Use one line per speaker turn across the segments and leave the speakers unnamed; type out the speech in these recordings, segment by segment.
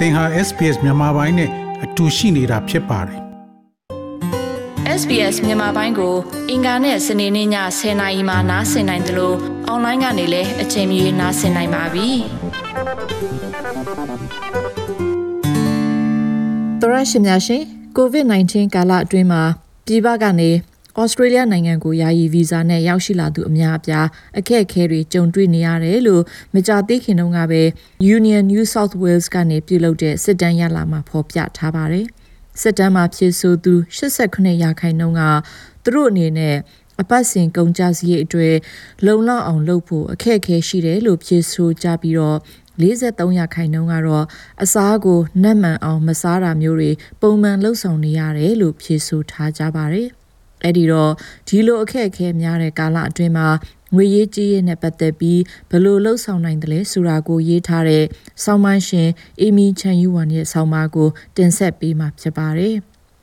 သင်ဟာ SPS မြန်မာပိုင်းနဲ့အတူရှိနေတာဖြစ်ပါတယ်
SBS မြန်မာပိုင်းကို အင်ကာနဲ့စနေနေ့ည10:00နာရီမှနားဆင်နိုင်တယ်လို့အွန်လိုင်းကနေလည်းအချိန်မီနားဆင်နိုင်ပါပြီ။
သရရှိများရှင် COVID-19 ကာလအတွင်းမှာပြည်ပကနေ ဩစတြေးလျနိုင်ငံကိုယာယီဗီဇာနဲ့ရောက်ရှိလာသူအများအပြားအခက်အခဲတွေကြုံတွေ့နေရတယ်လို့မကြသေးခင်တုန်းကပဲ Union New South Wales ကနေပြုလုပ်တဲ့စစ်တမ်းရလာမှာဖော်ပြထားပါတယ်။စစ်တမ်းမှာဖြည့်ဆို့သူ89ရာခိုင်နှုန်းကသူတို့အနေနဲ့အပတ်စဉ်ကုန်ကြစရိတ်အတွေ့လုံလောက်အောင်လုပ်ဖို့အခက်အခဲရှိတယ်လို့ဖြည့်ဆို့ကြပြီးတော့43ရာခိုင်နှုန်းကတော့အစားကိုနှက်မှန်အောင်မစားတာမျိုးတွေပုံမှန်လှုပ်ဆောင်နေရတယ်လို့ဖြည့်ဆို့ထားကြပါတယ်။ အဲ့ဒီတော့ဒီလိုအခက်အခဲများတဲ့ကာလအတွင်းမှာငွေရေးကြေးရေးနဲ့ပတ်သက်ပြီးဘယ်လိုလှုပ်ဆောင်နိုင်တယ်လဲဆိုတာကိုရေးထားတဲ့ဆောင်းမရှင်အီမီချန်ယူဝမ်ရဲ့ဆောင်းပါးကိုတင်ဆက်ပေးမှာဖြစ်ပါတယ်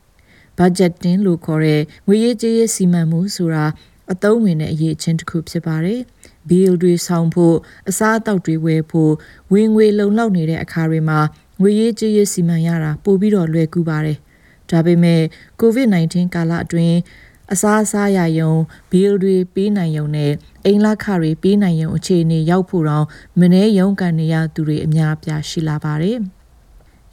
။ budgeting လို့ခေါ်တဲ့ငွေရေးကြေးရေးစီမံမှုဆိုတာအသုံးဝင်တဲ့အရေးအချင်းတစ်ခုဖြစ်ပါတယ်။ bill တွေဆောင်ဖို့အစားအသောက်တွေဝယ်ဖို့ဝင်ငွေလုံလောက်နေတဲ့အခါတွေမှာငွေရေးကြေးရေးစီမံရတာပိုပြီးတော့လွယ်ကူပါတယ်။ဒါပေမဲ့ COVID-19 ကာလအတွင်း အစားအစာရယုံဘီလ်တွေပေးနိုင်ယုံနဲ့အိမ်လခတွေပေးနိုင်ယုံအခြေအနေရောက်ဖို့တော့မနှဲရုံကန်နေရသူတွေအများပြားရှိလာပါတယ်။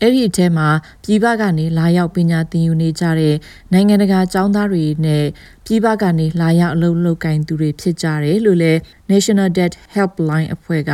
အဲ့ဒီအထဲမှာပြည်ပကနေလာရောက်ပညာသင်ယူနေကြတဲ့နိုင်ငံတကာကျောင်းသားတွေနဲ့ပြည်ပကနေလာရောက်အလုပ်လုပ်ကိုင်သူတွေဖြစ်ကြတယ်လို့လည်း National Debt Helpline အဖွဲ့က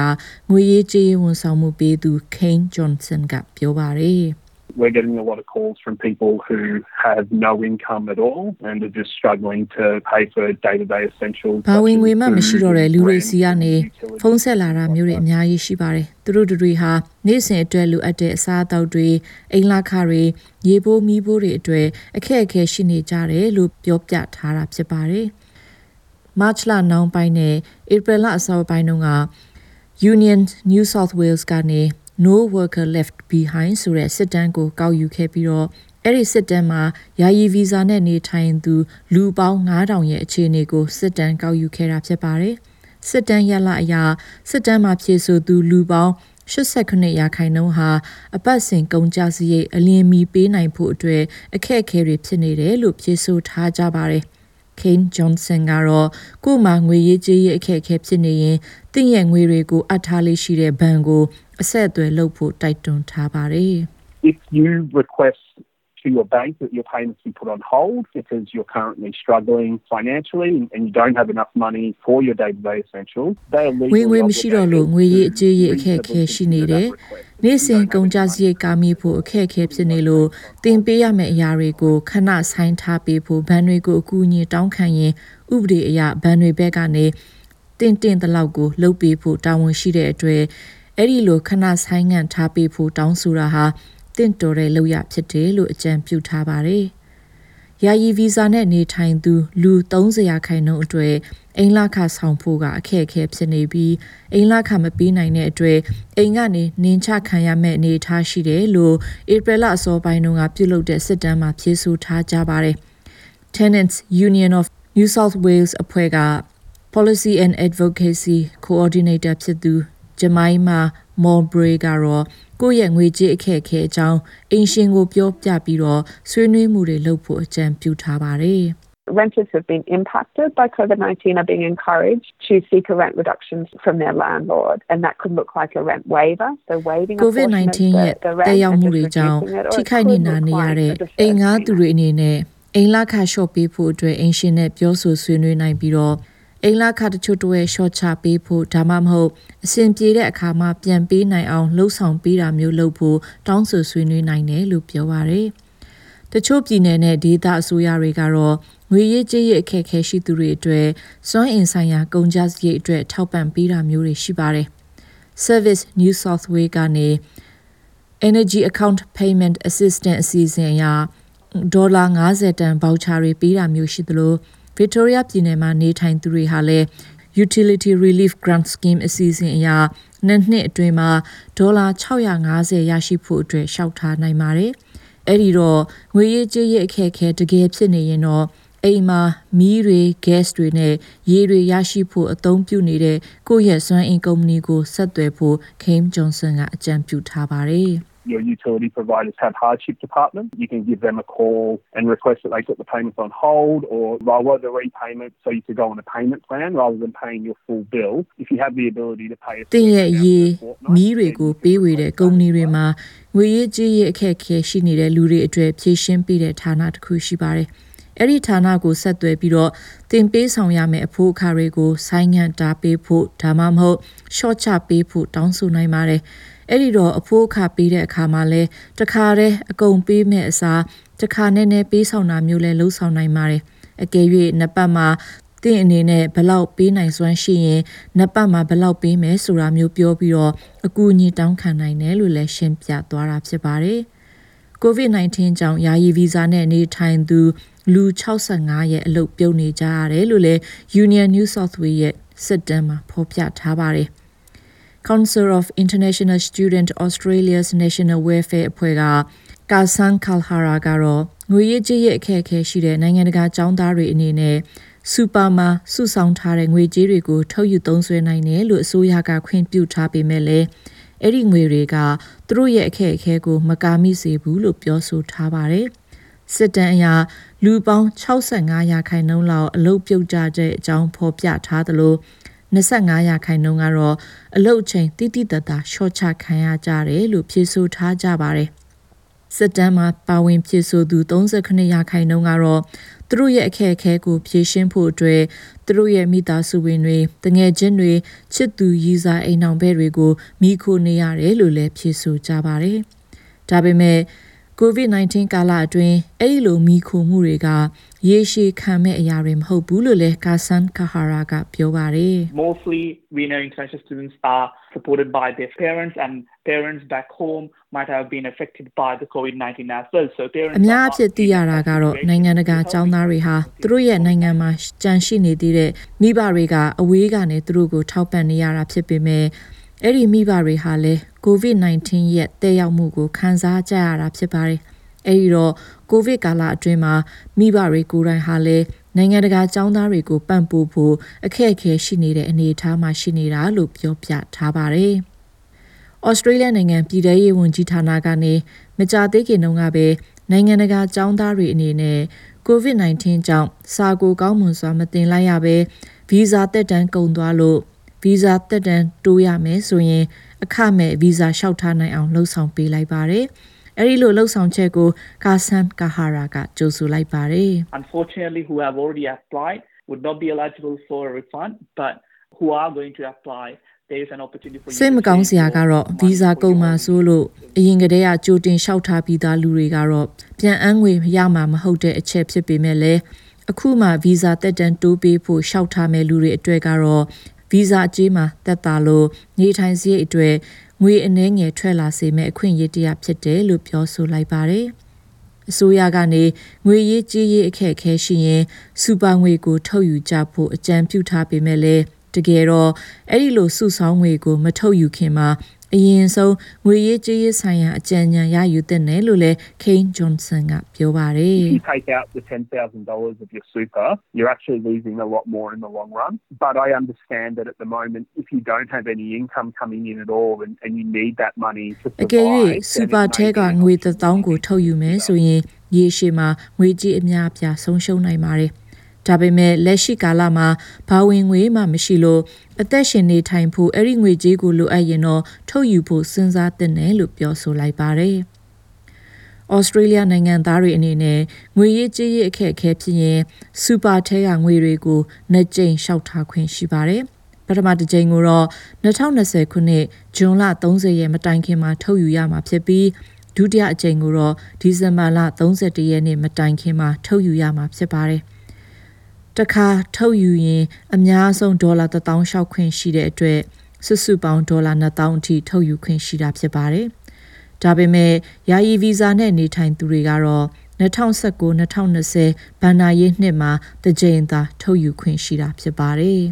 ငွေရေးကြေးဝန်ဆောင်မှုပေးသူ Kane Johnson ကပြောပါတယ်။
we're getting a lot of calls from people who have no income at all and are just struggling to pay for day-to-day essentials.
ဘာဝင်ငွေမှမရှိတော့တဲ့လူတွေစီကနေဖုန်းဆက်လာတာမျိုးတွေအများကြီးရှိပါတယ်။သူတို့တွေဟာနေ့စဉ်အတွက်လိုအပ်တဲ့အစားအသောက်တွေအိမ်လခတွေရေပိုးမီးပိုးတွေအတွက်အခက်အခဲရှိနေကြတယ်လို့ပြောပြထားတာဖြစ်ပါတယ်။မတ်လနောက်ပိုင်းနဲ့ဧပြီလအစောပိုင်းတုန်းက Union New South Wales ကနေ no worker left behind ဆိုတဲ့စစ်တမ်းကိုကောက်ယူခဲ့ပြီးတော့အဲ့ဒီစစ်တမ်းမှာယာယီဗီဇာနဲ့နေထိုင်သူလူပေါင်း9000ရဲ့အခြေအနေကိုစစ်တမ်းကောက်ယူခဲ့တာဖြစ်ပါတယ်။စစ်တမ်းရလအရာစစ်တမ်းမှာဖြည့်ဆို့သူလူပေါင်း89ရာခိုင်နှုန်းဟာအပတ်စဉ်ကုန်ကျစရိတ်အလင်းမီပေးနိုင်ဖို့အတွက်အခက်အခဲတွေဖြစ်နေတယ်လို့ဖြေဆိုထားကြပါတယ်။ Kane Johnson ကတော့ကို့မှာငွေရေးကြေးရေးအခက်အခဲဖြစ်နေရင်တင့်ရဲ့ငွေတွေကိုအပ်ထားလေးရှိတဲ့ဘဏ်ကို အဆက်အသွယ်လုပ်ဖို့တိုက်တွန်းထားပါတယ်။
If you request to your bank that your payments be put on hold because you're currently struggling financially and you don't have enough money for your day-to-day essentials. They are legally
ဝင်ငွေမရှိတော့လို့ငွေရေးအကြေးရေးအခက်အခဲရှိနေတယ်။နေ့စဉ်ကုန်ကြစရိတ်ကာမိဖို့အခက်အခဲဖြစ်နေလို့တင်ပေးရမယ့်အရာတွေကိုခဏဆိုင်ထားပေးဖို့ဘဏ်တွေကိုအကူအညီတောင်းခံရင်ဥပဒေအရဘဏ်တွေဘက်ကနေတင်တင်တလောက်ကိုလုပ်ပေးဖို့တာဝန်ရှိတဲ့အတွက် အဲ့ဒီလိုခဏဆိုင်ငံ့ထားပေးဖို့တောင်းဆိုတာဟာတင့်တော်တဲ့လောက်ရဖြစ်တယ်လို့အကြံပြုထားပါတယ်။ယာယီဗီဇာနဲ့နေထိုင်သူလူ30ရာခိုင်နှုန်းအတွေ့အိမ်လခဆောင်ဖို့ကအခက်အခဲဖြစ်နေပြီးအိမ်လခမပေးနိုင်တဲ့အတွက်အိမ်ကနေနင်းချခံရမယ့်အနေအထားရှိတယ်လို့ဧပြီလအစောပိုင်းတုန်းကပြုလုပ်တဲ့စစ်တမ်းမှာဖြေဆိုထားကြပါတယ်။ Tenants Union of New South Wales အဖွဲ့က Policy and Advocacy Coordinator ဖြစ်သူ ဂျမိုင်းမာမော်ဘရေကတော့ကိုယ့်ရဲ့ငွေကြေးအခက်အခဲအကြောင်းအင်ရှင်ကိုပြောပြပြီးတော့ဆွေးနွေးမှုတွေလုပ်ဖို့အကြံပြုထားပါတယ်။
Renters have been impacted by COVID 19 are being encouraged to seek a rent reduction from their landlord, and that could look like a rent waiver. So, waiving
COVID 19ရဲ့တက်ရောက်မှုတွေကြောင့်ထိခိုက်နေတာနေရတဲ့အိမ်ငါးသူတွေအနေနဲ့အိမ်လခလျှော့ပေးဖို့အတွက်အင်ရှင်နဲ့ပြောဆိုဆွေးနွေးနိုင်ပြီးတော့ အိမ်လခတချို့တဝဲရှော့ချပေးဖို့ဒါမှမဟုတ်အဆင်ပြေတဲ့အခါမှာပြန်ပေးနိုင်အောင်လှုပ်ဆောင်ပေးတာမျိုးလုပ်ဖို့တောင်းဆိုဆွေးနွေးနိုင်တယ်လို့ပြောပါရယ်တချို့ပြည်နယ်နဲ့ဒေသအစိုးရတွေကတော့ငွေရေးကြေးရေးအခက်အခဲရှိသူတွေအတွက်စွမ်းအင်ဆိုင်ရာကုန်ကျစရိတ်အတွက်ထောက်ပံ့ပေးတာမျိုးတွေရှိပါတယ် Service New South Wales ကနေ Energy Account Payment Assistance အစီအစဉ်အရဒေါ်လာ90တန်ဗောက်ချာတွေပေးတာမျိုးရှိသလို Victoria ပြည်နယ်မှာနေထိုင်သူတွေဟာလည်း Utility Relief Grant Scheme အစီအစဉ်အရနှစ်နှစ်အတွင်းမှာဒေါ်လာ650ရရှိဖို့အတွက်ရှောက်ထားနိုင်ပါတယ်။အဲ့ဒီတော့ငွေရေးကြေးရေးအခက်အခဲတကယ်ဖြစ်နေရင်တော့အိမ်မှာမီးတွေ gas တွေနဲ့ရေတွေရရှိဖို့အသုံးပြုနေတဲ့ကိုယ့်ရဲ့စွမ်းအင်ကုမ္ပဏီကိုဆက်သွယ်ဖို့ Kim Johnson ကအကြံပြုထားပါတယ်။
your utility providers have hardship department. You can give them a call and request that they put the payments on hold or lower the repayment so you could go on a payment plan rather than paying your full bill. If you have the ability to pay a
တင်ရဲ့
certain
ရေ
amount per fortnight,
မီးတွေကို
then you
ပေး
can
ဝေတဲ့
request
ကုမ္ပဏီ
that
တွေ
as
မှာငွေရေးကြေးရေးအခက်အခဲရှိနေတဲ့လူတွေအတွက်ဖြည့်ရှင်းပေးတဲ့ဌာနတစ်ခုရှိပါတယ်။အဲ့ဒီဌာနကိုဆက်သွယ်ပြီးတော့တင်ပေးဆောင်ရမယ့်အဖို့အခါတွေကိုဆိုင်းငံ့တာပေးဖို့ဒါမှမဟုတ် short ချပေးဖို့တောင်းဆိုနိုင်ပါတယ်။ အဲ့ဒီတော့အဖို့အခါပေးတဲ့အခါမှာလဲတခါတည်းအကုန်ပေးမဲ့အစားတခါနဲ့နဲ့ပေးဆောင်တာမျိုးလဲလှုပ်ဆောင်နိုင်ပါတယ်။အကယ်၍နှစ်ပတ်မှာတင့်အနေနဲ့ဘယ်လောက်ပေးနိုင်စွမ်းရှိရင်နှစ်ပတ်မှာဘယ်လောက်ပေးမယ်ဆိုတာမျိုးပြောပြီးတော့အကူအညီတောင်းခံနိုင်တယ်လို့လည်းရှင်းပြသွားတာဖြစ်ပါတယ်။ COVID-19 ကြောင့်ယာယီဗီဇာနဲ့နေထိုင်သူလူ65ရဲ့အလုပ်ပြုတ်နေကြရတယ်လို့လည်း Union New South Wales ရဲ့စစ်တမ်းမှာဖော်ပြထားပါတယ်။ Council of International Student Australia's National Welfare အဖွဲ့ကကာဆန်ကာလဟာရာကတော့ငွေရေးကြေးရေးအခက်အခဲရှိတဲ့နိုင်ငံတကာចောင်းသားတွေအနေနဲ့စူပါမှာစုဆောင်ထားတဲ့ငွေကြေးတွေကိုထုတ်ယူသုံးစွဲနိုင်တယ်လို့အစိုးရကခွင့်ပြုထားပေမဲ့လည်းအဲ့ဒီငွေတွေကသူတို့ရဲ့အခက်အခဲကိုမကာမိစေဘူးလို့ပြောဆိုထားပါတယ်။စစ်တမ်းအရလူပေါင်း65ရာခိုင်နှုန်းလောက်အလုတ်ပြုတ်ကြတဲ့အကြောင်းဖော်ပြထားသလို 25ရာခိုင်နှုန်းကတော့အလုတ်ချိန်တိတိတတ်တာရှော့ချခံရကြတယ်လို့ဖြေဆိုထားကြပါတယ်။စစ်တမ်းမှာပါဝင်ဖြေဆိုသူ39ရာခိုင်နှုန်းကတော့သူတို့ရဲ့အခက်အခဲကိုဖြေရှင်းဖို့အတွက်သူတို့ရဲ့မိသားစုဝင်တွေတငယ်ချင်းတွေချစ်သူရည်စားအိမ်အောင်ဘဲတွေကိုမိခိုနေရတယ်လို့လည်းဖြေဆိုကြပါတယ်။ဒါပေမဲ့ COVID-19 ကာလအတွင်းအဲ့ဒီလိုမိခိုမှုတွေကရေရှည်ခံမဲ့အရာတွေမဟုတ်ဘူးလို့လည်းကာဆန်ကာဟာရာကပြောပါတယ်
Mostly, we know international students are supported by their parents, and parents back home might have been affected by the COVID 19 as well. So, parents
အများ
are
အဖြစ်သိရတာကတော့နိုင်ငံတကာចောင်းသားတွေဟာသူတို့ရဲ့နိုင်ငံမှာကြန့်ရှိနေသေးတဲ့မိဘတွေကအဝေးကနေသူတို့ကိုထောက်ပံ့နေရတာဖြစ်ပေမဲ့ အဲ့ဒီမိဘတွေဟာလည်း COVID-19 ရဲ့တက်ရောက်မှုကိုခံစားကြရတာဖြစ်ပါတယ်။အဲ့ဒီတော့ကိုဗစ်ကာလအတွင်းမှာမိဘတွေကိုယ်တိုင်ဟာလည်းနိုင်ငံတကာចောင်းသားတွေကိုပံ့ပိုးဖို့အခက်အခဲရှိနေတဲ့အနေအထားမှာရှိနေတာလို့ပြောပြထားပါတယ်။ဩစတြေးလျနိုင်ငံပြည်ထရေးဝန်ကြီးဌာနကနေမကြာသေးခင်တုန်းကပဲနိုင်ငံတကာចောင်းသားတွေအနေနဲ့ COVID-19 ကြောင့်စာကိုကောင်းမွန်စွာမတင်လိုက်ရပဲဗီဇာတက်တန်းကုန်သွားလို့ ဗီဇာတက်တန်းတိုးရမယ်ဆိုရင် အခမဲ့ဗီဇာလျှောက်ထားနိုင်အောင်လှုံ့ဆော်ပေးလိုက်ပါတယ်။အဲဒီလိုလှုံ့ဆော်ချက်ကိုကာဆန်ကာဟာရာကကြိုဆိုလိုက်ပါတယ်။
unfortunately who have already applied would not be eligible for a refund, but who are going to apply, there is an opportunity for you
စိတ်မ
to
ကောင်း
save
စရာ
your
ကတော့
money
ဗီဇာ
for
ကုန်
your
မှာ
own
ဆိုလို့အရင်ကတည်းကကြိုတင်လျှောက်ထားပြီးသားလူတွေကတော့ပြန်အန်းငွေရမှာမဟုတ်တဲ့အချက်ဖြစ်ပေမဲ့လည်းအခုမှဗီဇာတက်တန်းတိုးပေးဖို့လျှောက်ထားမဲ့လူတွေအတွက်ကတော့ ဗီဇာအကြေးမှာတက်တာလို့နေထိုင်စရိတ်အတွက်ငွေအနှဲငယ်ထွက်လာစေမဲ့အခွင့်အရေးတရားဖြစ်တယ်လို့ပြောဆိုလိုက်ပါတယ်။အစိုးရကနေငွေရေးကြေးရေးအခက်အခဲရှိရင်စူပါငွေကို ထုတ်ယူကြဖို့အကြံပြုထားပေမဲ့လည်းတကယ်တော့အဲ့ဒီလိုစုဆောင်းငွေကိုမထုတ်ယူခင်မှာ အရင်ဆုံးငွေရေးကြေးရေးဆိုင်ရာအကြံဉာဏ်ရယူသင့်တယ်လို့လည်း Kane Johnson ကပြောပါတယ်
If you take out the $10,000 of your super, you're actually losing a lot more in the long run. But I understand that at the moment, if you don't have any income coming in at all and, and you need that money to
အကယ်
survive, ၍ then
စူ
it
ပါ
may
ထဲက
be an
ငွေ
option
တစ်သောင်းကိုထုတ်ယူမယ်ဆိုရင်ရေရှည်မှာငွေကြေးအများအပြားဆုံးရှုံးနိုင်ပါတယ်။ ဒါပေမဲ့လက်ရှိကာလမှာဘာဝင်ငွေမှမရှိလို့အသက်ရှင်နေထိုင်ဖို့အဲ့ဒီငွေကြေးကိုလိုအပ်ရင်တော့ထုတ်ယူဖို့စဉ်းစားသင့်တယ်လို့ပြောဆိုလိုက်ပါတယ်။ဩစတြေးလျနိုင်ငံသားတွေအနေနဲ့ငွေရေးကြေးရေးအခက်အခဲဖြစ်ရင်စူပါထဲကငွေတွေကိုနှစ်ကြိမ်လျှောက်ထားခွင့်ရှိပါတယ်။ပထမတစ်ကြိမ်ကိုတော့2020ခုနှစ်ဇွန်လ30ရက်မတိုင်ခင်မှာထုတ်ယူရမှာဖြစ်ပြီးဒုတိယအကြိမ်ကိုတော့ဒီဇင်ဘာလ31ရက်နေ့မတိုင်ခင်မှာထုတ်ယူရမှာဖြစ်ပါတယ်။ တခါထုတ်ယူရင် အများဆုံးဒေါ်လာ1000လျှောက်ခွင့်ရှိတဲ့အတွက်စုစုပေါင်းဒေါ်လာ2000အထိထုတ်ယူခွင့်ရှိတာဖြစ်ပါတယ်။ဒါပေမဲ့ယာယီဗီဇာနဲ့နေထိုင်သူတွေကတော့2019-2020ဘဏ္ဍာရေးနှစ်မှာတစ်ကြိမ်သာထုတ်ယူခွင့်ရှိတာဖြစ်ပါတယ်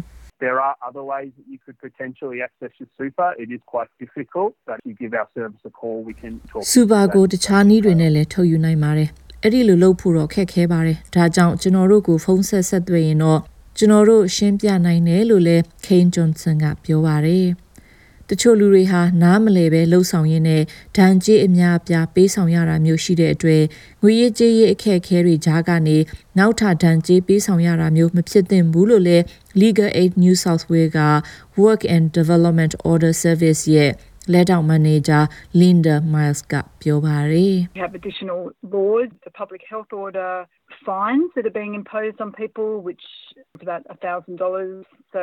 There are other ways that you could potentially access your super. It is quite difficult, but if you give our service a call, we can talk.
စူပါကိုတခြားနည်းတွေနဲ့လည်းထုတ်ယူနိုင်ပါတယ် အဲ့ဒီလိုလုပ်ဖို့တော့ခက်ခဲပါတယ်ဒါကြောင့်ကျွန်တော်တို့ကိုဖုန်းဆက်ဆက်သွယ်ရင်တော့ကျွန်တော်တို့ရှင်းပြနိုင်တယ်လို့လည်း Kane Johnson ကပြောပါတယ်တချို့လူတွေဟာနားမလဲပဲလှုပ်ဆောင်ရင်းနဲ့ဒဏ်ကြေးအများအပြားပေးဆောင်ရတာမျိုးရှိတဲ့အတွက်ငွေရေးကြေးရေးအခက်အခဲတွေကြားကနေနောက်ထပ်ဒဏ်ကြေးပေးဆောင်ရတာမျိုးမဖြစ်သင့်ဘူးလို့လည်း Legal Aid New South Wales က Work and Development Order Service ရဲ့ လက်ထောက်မန်နေဂျာ Linda Miles ကပြောပါတယ်
We have additional laws, the public health order, fines that are being imposed on people, which is about $1,000. So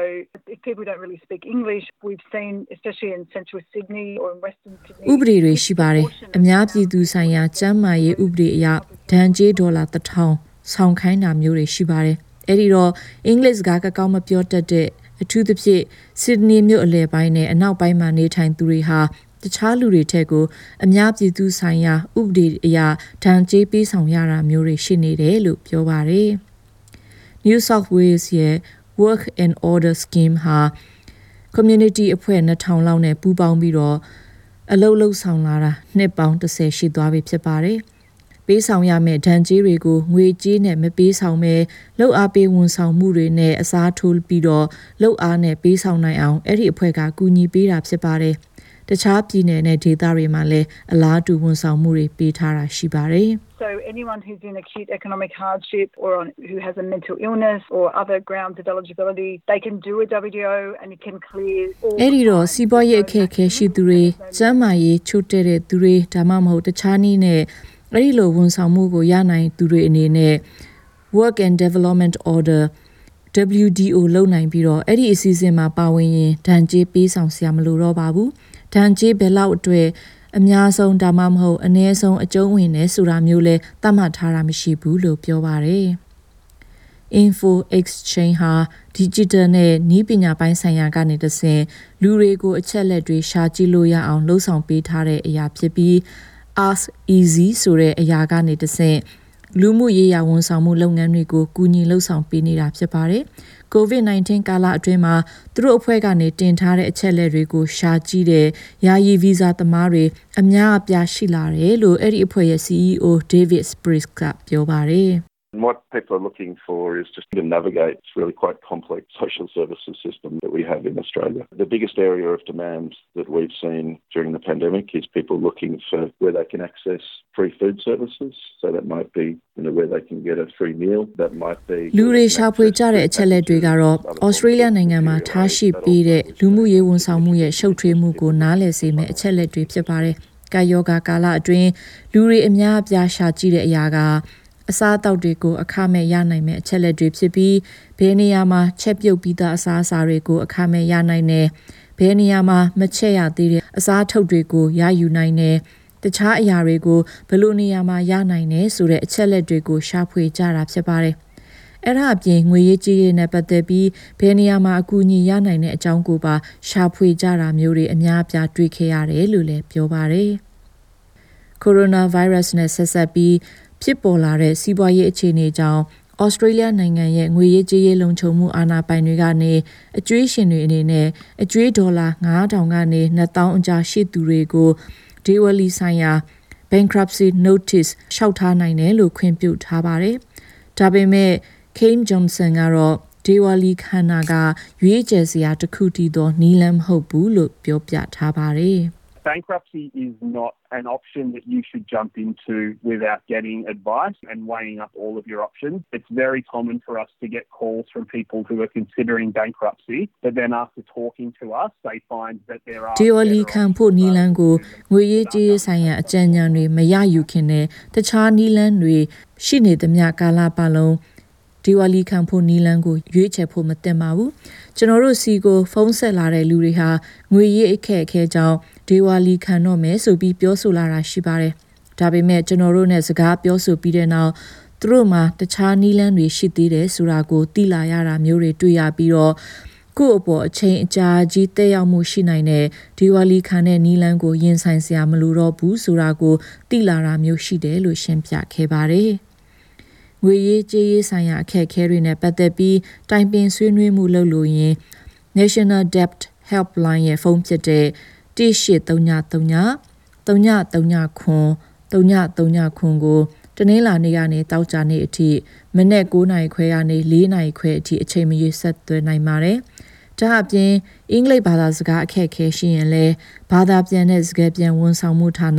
if people don't really speak English, we've seen, especially in central Sydney or in western Sydney.
ဥပဒေတွေရှိပါတယ်အများပြည်သူဆိုင်ရာကျန်းမာရေးဥပဒေအရဒဏ်ကြေးဒေါ်လာ1000ဆောင်ခိုင်းတာမျိုးတွေရှိပါတယ်အဲ့ဒီတော့အင်္ဂလိပ်စကားကကောင်းမပြောတတ်တဲ့ အထူးသဖြင့်ဆစ်ဒနီမြို့အလယ်ပိုင်းနဲ့အနောက်ပိုင်းမှာနေထိုင်သူတွေဟာတခြားလူတွေထက်ကိုအများပြည်သူဆိုင်ရာဥပဒေအရဒဏ်ကြေးပေးဆောင်ရတာမျိုးတွေရှိနေတယ်လို့ပြောပါတယ် New South Wales ရဲ့ Work and Order Scheme ဟာ community အဖွဲ့2000လောက်နဲ့ပူးပေါင်းပြီးတော့အလုတ်လုတ်ဆောင်လာတာနှစ်ပေါင်း30ရှိသွားပြီဖြစ်ပါတယ်။ ပေးဆောင်ရမယ့်ဒဏ်ကြေးတွေကိုငွေကြေးနဲ့မပေးဆောင်ပဲလောက်အားပေးဝန်ဆောင်မှုတွေနဲ့အစားထိုးပြီးတော့လောက်အားနဲ့ပေးဆောင်နိုင်အောင်အဲ့ဒီအဖွဲ့ကကူညီပေးတာဖြစ်ပါတယ်။တခြားပြည်နယ်နဲ့ဒေသတွေမှာလည်းအလားတူဝန်ဆောင်မှုတွေပေးထားတာရှိပါတယ်။
So anyone who's in acute economic hardship or on, who has a mental illness or other grounds of eligibility, they can do a WDO and it can clear all
အဲ့ဒီတော့စီးပွားရေးအခက်အခဲရှိသူတွေကျန်းမာရေးချို့တဲ့တဲ့သူတွေဒါမှမဟုတ်တခြားနည်းနဲ့ အဲ့ဒီလိုဝန်ဆောင်မှုကိုရနိုင်သူတွေအနေနဲ့ Work and Development Order WDO လုပ်နိုင်ပြီးတော့အဲ့ဒီအစီအစဉ်မှာပါဝင်ရင်ဒဏ်ကြေးပေးဆောင်စရာမလိုတော့ပါဘူးဒဏ်ကြေးဘယ်လောက်အတွက်အများဆုံးဒါမှမဟုတ်အနည်းဆုံးအကျုံးဝင်နေဆိုတာမျိုးလဲသတ်မှတ်ထားတာမရှိဘူးလို့ပြောပါတယ် Info Exchange ဟာ digital နဲ့နည်းပညာပိုင်းဆိုင်ရာကနေတဆင့်လူတွေကိုအချက်လက်တွေရှာကြည့်လို့ရအောင်လှုံ့ဆော်ပေးထားတဲ့အရာဖြစ်ပြီး Ask Easy ဆိုတဲ့အရာကနေတဆင့်လူမှုရေးရာဝန်ဆောင်မှုလုပ်ငန်းတွေကိုကူညီလှုပ်ဆောင်ပေးနေတာဖြစ်ပါတယ်။ COVID-19 ကာလအတွင်းမှာသူတို့အဖွဲ့ကနေတင်ထားတဲ့အချက်လက်တွေကိုရှာကြည့်တဲ့ယာယီဗီဇာသမားတွေအများအပြားရှိလာတယ်လို့အဲ့ဒီအဖွဲ့ရဲ့ CEO David Spriggs ကပြောပါတယ်။
And what people are looking for is just to navigate this really quite complex social services system that we have in Australia. The biggest area of demand that we've seen during the pandemic is people looking for where they can access free food services. So that might be you know, where they can get a free meal. That might be
လူတွေရှာဖွေကြတဲ့အချက်လက်တွေကတော့ဩစတြေးလျနိုင်ငံမှာထားရှိပေးတဲ့လူမှုရေးဝန်ဆောင်မှုရဲ့ရှုပ်ထွေးမှုကိုနားလည်စေမယ့်အချက်လက်တွေဖြစ်ပါတယ်။ကာယောဂါကာလအတွင်းလူတွေအများအပြားရှာကြည့်တဲ့အရာက အစားအသောက်တွေကိုအခမဲ့ရနိုင်မယ့်အချက်လက်တွေဖြစ်ပြီးဘယ်နေရာမှာချက်ပြုတ်ပြီးသားအစားအစာတွေကိုအခမဲ့ရနိုင်တယ်ဘယ်နေရာမှာမချက်ရသေးတဲ့အစားထုတ်တွေကိုရယူနိုင်တယ်တခြားအရာတွေကိုဘယ်လိုနေရာမှာရနိုင်တယ်ဆိုတဲ့အချက်လက်တွေကိုရှာဖွေကြတာဖြစ်ပါတယ်အဲ့ဒါအပြင်ငွေရေးကြေးရေးနဲ့ပတ်သက်ပြီးဘယ်နေရာမှာအကူအညီရနိုင်တဲ့အကြောင်းကိုပါရှာဖွေကြတာမျိုးတွေအများအပြားတွေ့ခဲ့ရတယ်လို့လည်းပြောပါတယ်။ coronavirus နဲ့ဆက်ဆက်ပြီး ဖြစ်ပေါ်လာတဲ့စီးပွားရေးအခြေအနေကြောင့်ဩစတြေးလျနိုင်ငံရဲ့ငွေရေးကြေးရေးလုံခြုံမှုအာဏာပိုင်တွေကနေအကျွေးရှင်တွေအနေနဲ့အကျွေးဒေါ်လာ9000ကနေ2000အကြားရှိသူတွေကိုဒေဝလီဆိုင်ရာ bankruptcy notice ရှောက်ထားနိုင်တယ်လို့ခွင့်ပြုထားပါတယ်။ဒါပေမဲ့ Kane Johnson ကတော့ဒေဝလီခန္ဓာကရွေးချယ်စရာတစ်ခုတည်းသောနီလန်းမဟုတ်ဘူးလို့ပြောပြထားပါတယ်။
bankruptcy is not an option that you should jump into without getting advice and weighing up all of your options. It's very common for us to get calls from people who are considering bankruptcy, but then after talking to us, they find that there are
ဒီဝလီခံဖို့နီလန်းကိုငွေရေးကြေးရေးဆိုင်ရာအကြံဉာဏ်တွေမရယူခင်နဲ့တခြားနီလန်းတွေရှိနေသမျှကာလပတ်လုံး ဒီဝလီခံဖို့နီလန်းကိုရွေးချယ်ဖို့မတင်ပါဘူးကျွန်တော်တို့စီကိုဖုန်းဆက်လာတဲ့လူတွေဟာငွေရေးအခက်အခဲကြောင့်ဒီဝလီခံတော့မယ်ဆိုပြီးပြောဆိုလာတာရှိပါတယ်ဒါပေမဲ့ကျွန်တော်တို့ ਨੇ စကားပြောဆိုပြီးတဲ့နောက်သူတို့မှာတခြားနီလန်းတွေရှိသေးတယ်ဆိုတာကိုသိလာရတာမျိုးတွေတွေ့ရပြီးတော့ကို့အပေါ်အချိန်အကြာကြီးတက်ရောက်မှုရှိနိုင်တဲ့ဒီဝါလီခံတဲ့နီလန်းကိုရင်ဆိုင်စရာမလိုတော့ဘူးဆိုတာကိုသိလာတာမျိုးရှိတယ်လို့ရှင်းပြခဲ့ပါတယ်။ ငွေရေးကြေးရေးဆိုင်ရာအခက်အခဲတွေနဲ့ပတ်သက်ပြီးတိုင်ပင်ဆွေးနွေးမှုလုပ်လို့ရင် National Debt Helpline ရဲ့ဖုန်းဖြစ်တဲ့1833 333ခွန်333ခွန်ကိုတနင်္လာနေ့ကနေတောက်ကြနေ့အထိမနေ့9နိုင်ခွဲကနေ4နိုင်ခွဲအထိအချိန်မရွေးဆက်သွယ်နိုင်ပါတယ်။ဒါအပြင်အင်္ဂလိပ်ဘာသာစကားအခက်အခဲရှိရင်လည်းဘာသာပြန်တဲ့စကားပြန်ဝန်ဆောင်မှုဌာန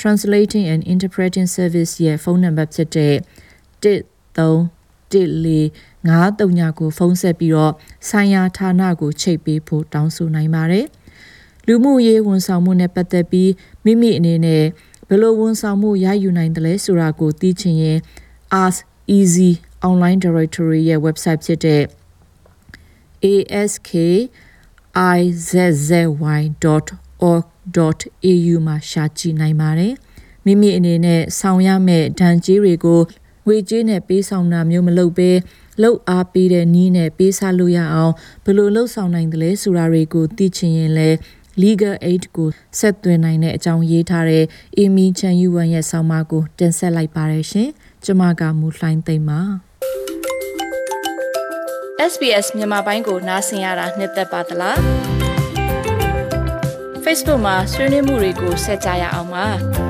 Translating and Interpreting Service ရဲ့ဖုန်းနံပါတ်ဖြစ်တဲ့ 131453ကိုဖုန်းဆက်ပြီးတော့ဆိုင်ရာဌာနကိုချိတ်ပေးဖို့တောင်းဆိုနိုင်ပါတယ်။လူမှုရေးဝန်ဆောင်မှုနဲ့ပတ်သက်ပြီးမိမိအနေနဲ့ဘယ်လိုဝန်ဆောင်မှုရယူနိုင်တယ်လဲဆိုတာကိုသိချင်ရင် Ask Easy Online Directory ရဲ့ website ဖြစ်တဲ့ askizzy.org.au မှာရှာကြည့်နိုင်ပါတယ်။မိမိအနေနဲ့ဆောင်ရမယ့်ဒဏ်ကြေးတွေကို ငွေကြေးနဲ့ပေးဆောင်တာမျိုးမလုပ်ဘဲလောက်အားပေးတဲ့နည်းနဲ့ပေးစားလို့ရအောင်ဘယ်လိုလှုပ်ဆောင်နိုင်တယ်လဲဆိုတာတွေကိုသိချင်ရင်လည်း legal aid ကိုဆက်သွင်းနိုင်တဲ့အကြောင်းရေးထားတဲ့ Amy Chan Yuan ရဲ့ဆောင်းပါးကိုတင်ဆက်လိုက်ပါတယ်ရှင်။ကျွန်မကမူလှိုင်းသိမ့်ပါ
SBS မြန်မာပိုင်းကိုနားဆင်ရတာနှစ်သက်ပါတလား Facebook မှာဆွေးနွေးမှုတွေကိုဆက်ကြရအောင်ပါ